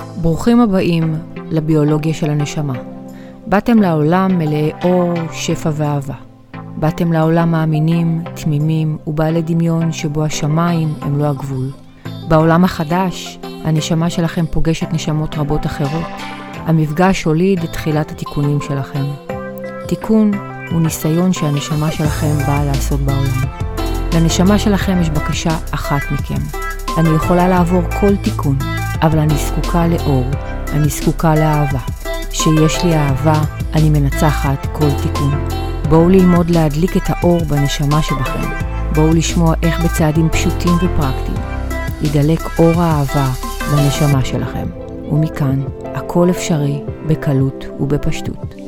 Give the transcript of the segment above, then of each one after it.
ברוכים הבאים לביולוגיה של הנשמה. באתם לעולם מלאי אור, שפע ואהבה. באתם לעולם מאמינים, תמימים ובעלי דמיון שבו השמיים הם לא הגבול. בעולם החדש, הנשמה שלכם פוגשת נשמות רבות אחרות. המפגש הוליד את תחילת התיקונים שלכם. תיקון הוא ניסיון שהנשמה שלכם באה לעשות בעולם. לנשמה שלכם יש בקשה אחת מכם. אני יכולה לעבור כל תיקון, אבל אני זקוקה לאור, אני זקוקה לאהבה. כשיש לי אהבה, אני מנצחת כל תיקון. בואו ללמוד להדליק את האור בנשמה שבכם. בואו לשמוע איך בצעדים פשוטים ופרקטיים ידלק אור האהבה בנשמה שלכם. ומכאן, הכל אפשרי בקלות ובפשטות.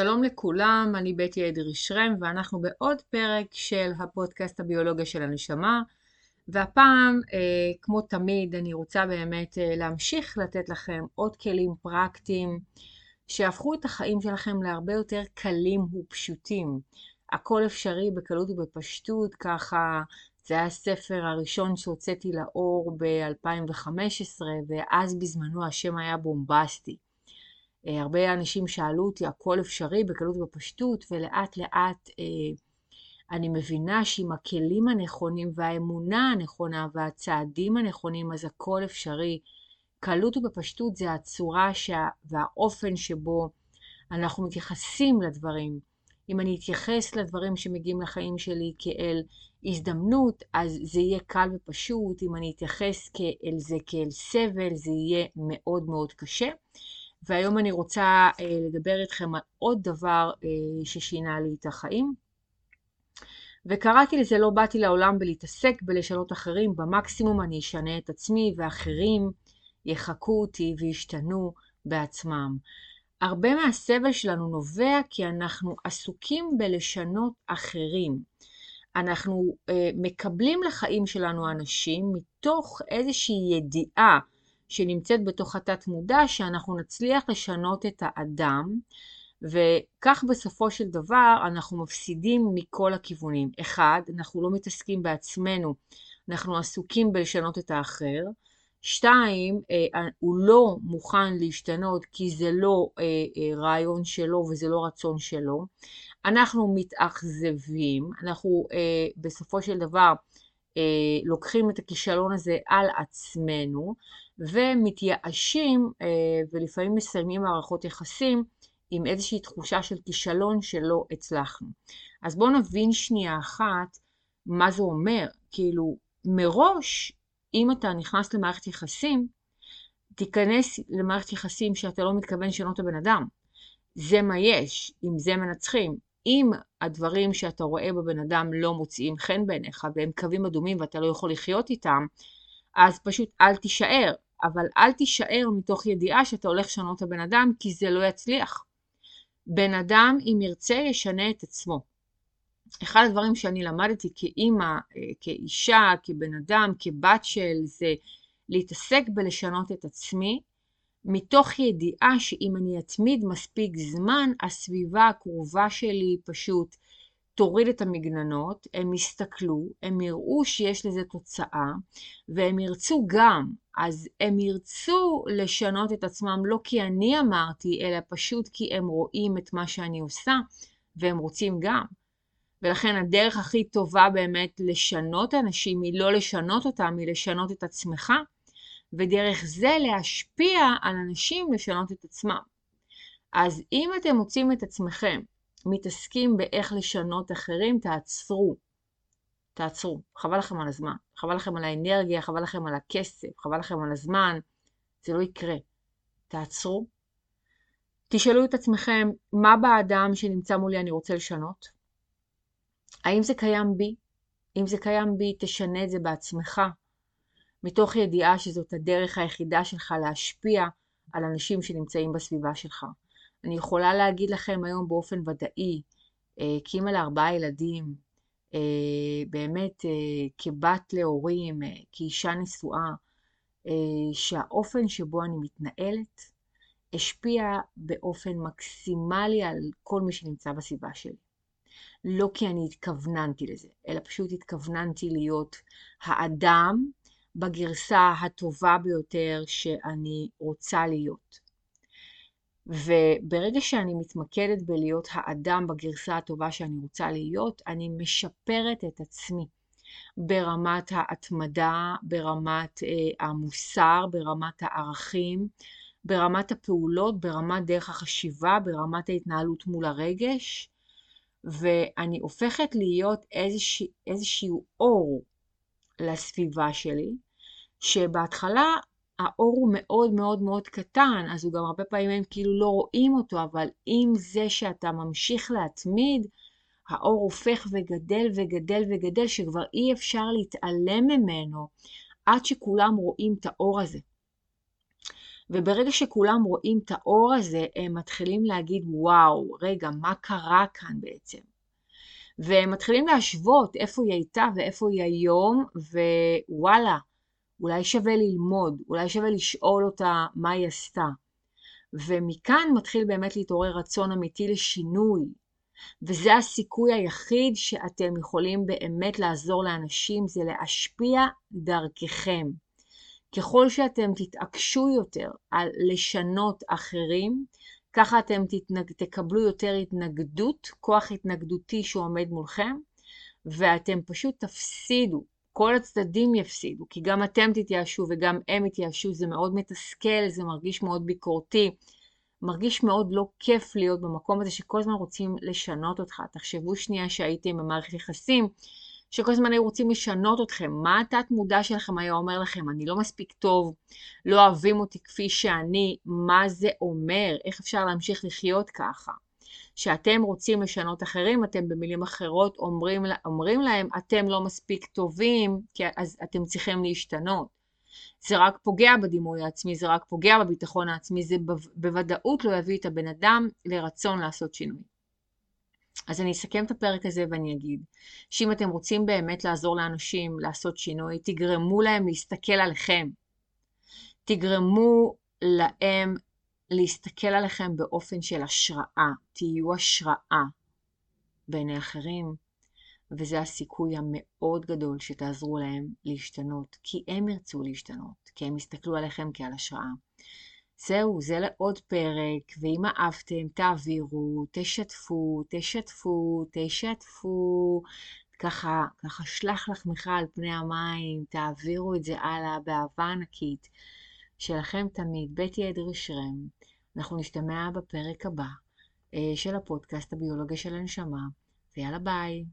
שלום לכולם, אני בטי אדרי שרם ואנחנו בעוד פרק של הפודקאסט הביולוגיה של הנשמה והפעם, אה, כמו תמיד, אני רוצה באמת אה, להמשיך לתת לכם עוד כלים פרקטיים שיהפכו את החיים שלכם להרבה יותר קלים ופשוטים. הכל אפשרי בקלות ובפשטות, ככה זה היה הספר הראשון שהוצאתי לאור ב-2015 ואז בזמנו השם היה בומבסטי. אה, הרבה אנשים שאלו אותי, הכל אפשרי בקלות ובפשטות, ולאט לאט אה, אני מבינה שעם הכלים הנכונים והאמונה הנכונה והצעדים הנכונים, אז הכל אפשרי. קלות ובפשטות זה הצורה שה... והאופן שבו אנחנו מתייחסים לדברים. אם אני אתייחס לדברים שמגיעים לחיים שלי כאל הזדמנות, אז זה יהיה קל ופשוט. אם אני אתייחס כאל זה כאל סבל, זה יהיה מאוד מאוד קשה. והיום אני רוצה אה, לדבר איתכם על עוד דבר אה, ששינה לי את החיים. וקראתי לזה לא באתי לעולם בלהתעסק בלשנות אחרים, במקסימום אני אשנה את עצמי ואחרים יחקו אותי וישתנו בעצמם. הרבה מהסבל שלנו נובע כי אנחנו עסוקים בלשנות אחרים. אנחנו אה, מקבלים לחיים שלנו אנשים מתוך איזושהי ידיעה שנמצאת בתוך התת מודע, שאנחנו נצליח לשנות את האדם, וכך בסופו של דבר אנחנו מפסידים מכל הכיוונים. אחד, אנחנו לא מתעסקים בעצמנו, אנחנו עסוקים בלשנות את האחר. שתיים, אה, הוא לא מוכן להשתנות כי זה לא אה, אה, רעיון שלו וזה לא רצון שלו. אנחנו מתאכזבים, אנחנו בסופו של דבר לוקחים את הכישלון הזה על עצמנו, ומתייאשים אה, ולפעמים מסיימים מערכות יחסים עם איזושהי תחושה של כישלון שלא הצלחנו. אז בואו נבין שנייה אחת מה זה אומר. כאילו, מראש, אם אתה נכנס למערכת יחסים, תיכנס למערכת יחסים שאתה לא מתכוון לשנות את הבן אדם. זה מה יש, עם זה מנצחים. אם הדברים שאתה רואה בבן אדם לא מוצאים חן בעיניך והם קווים אדומים ואתה לא יכול לחיות איתם, אז פשוט אל תישאר. אבל אל תישאר מתוך ידיעה שאתה הולך לשנות את הבן אדם, כי זה לא יצליח. בן אדם, אם ירצה, ישנה את עצמו. אחד הדברים שאני למדתי כאימא, אה, כאישה, כבן אדם, כבת של, זה להתעסק בלשנות את עצמי, מתוך ידיעה שאם אני אתמיד מספיק זמן, הסביבה הקרובה שלי פשוט תוריד את המגננות, הם יסתכלו, הם יראו שיש לזה תוצאה, והם ירצו גם. אז הם ירצו לשנות את עצמם לא כי אני אמרתי, אלא פשוט כי הם רואים את מה שאני עושה, והם רוצים גם. ולכן הדרך הכי טובה באמת לשנות אנשים היא לא לשנות אותם, היא לשנות את עצמך, ודרך זה להשפיע על אנשים לשנות את עצמם. אז אם אתם מוצאים את עצמכם מתעסקים באיך לשנות אחרים, תעצרו. תעצרו. חבל לכם על הזמן. חבל לכם על האנרגיה, חבל לכם על הכסף, חבל לכם על הזמן. זה לא יקרה. תעצרו. תשאלו את עצמכם, מה באדם שנמצא מולי אני רוצה לשנות? האם זה קיים בי? אם זה קיים בי, תשנה את זה בעצמך, מתוך ידיעה שזאת הדרך היחידה שלך להשפיע על אנשים שנמצאים בסביבה שלך. אני יכולה להגיד לכם היום באופן ודאי, אה, כאימא לארבעה ילדים, אה, באמת אה, כבת להורים, כאישה נשואה, שהאופן שבו אני מתנהלת השפיע באופן מקסימלי על כל מי שנמצא בסביבה שלי. לא כי אני התכווננתי לזה, אלא פשוט התכווננתי להיות האדם בגרסה הטובה ביותר שאני רוצה להיות. וברגע שאני מתמקדת בלהיות האדם בגרסה הטובה שאני רוצה להיות, אני משפרת את עצמי ברמת ההתמדה, ברמת אה, המוסר, ברמת הערכים, ברמת הפעולות, ברמת דרך החשיבה, ברמת ההתנהלות מול הרגש, ואני הופכת להיות איזשה, איזשהו אור לסביבה שלי, שבהתחלה האור הוא מאוד מאוד מאוד קטן, אז הוא גם הרבה פעמים הם כאילו לא רואים אותו, אבל עם זה שאתה ממשיך להתמיד, האור הופך וגדל וגדל וגדל, שכבר אי אפשר להתעלם ממנו עד שכולם רואים את האור הזה. וברגע שכולם רואים את האור הזה, הם מתחילים להגיד, וואו, רגע, מה קרה כאן בעצם? והם מתחילים להשוות איפה היא הייתה ואיפה היא היום, ווואלה, אולי שווה ללמוד, אולי שווה לשאול אותה מה היא עשתה. ומכאן מתחיל באמת להתעורר רצון אמיתי לשינוי. וזה הסיכוי היחיד שאתם יכולים באמת לעזור לאנשים, זה להשפיע דרככם. ככל שאתם תתעקשו יותר על לשנות אחרים, ככה אתם תתנג... תקבלו יותר התנגדות, כוח התנגדותי שעומד מולכם, ואתם פשוט תפסידו כל הצדדים יפסידו, כי גם אתם תתייאשו וגם הם יתייאשו, זה מאוד מתסכל, זה מרגיש מאוד ביקורתי, מרגיש מאוד לא כיף להיות במקום הזה שכל הזמן רוצים לשנות אותך. תחשבו שנייה שהייתם במערכת יחסים, שכל הזמן היו רוצים לשנות אתכם. מה התת מודע שלכם היה אומר לכם? אני לא מספיק טוב, לא אוהבים אותי כפי שאני, מה זה אומר? איך אפשר להמשיך לחיות ככה? שאתם רוצים לשנות אחרים, אתם במילים אחרות אומרים, אומרים להם, אתם לא מספיק טובים, אז אתם צריכים להשתנות. זה רק פוגע בדימוי העצמי, זה רק פוגע בביטחון העצמי, זה בוודאות לא יביא את הבן אדם לרצון לעשות שינוי. אז אני אסכם את הפרק הזה ואני אגיד שאם אתם רוצים באמת לעזור לאנשים לעשות שינוי, תגרמו להם להסתכל עליכם. תגרמו להם להסתכל עליכם באופן של השראה, תהיו השראה בעיני אחרים, וזה הסיכוי המאוד גדול שתעזרו להם להשתנות, כי הם ירצו להשתנות, כי הם יסתכלו עליכם כעל השראה. זהו, זה לעוד פרק, ואם אהבתם, תעבירו, תשתפו, תשתפו, תשתפו. ככה, ככה שלח לחמך על פני המים, תעבירו את זה הלאה באהבה ענקית. שלכם תמיד, בטי אדרי שרם. אנחנו נשתמע בפרק הבא אה, של הפודקאסט הביולוגיה של הנשמה, ויאללה ביי.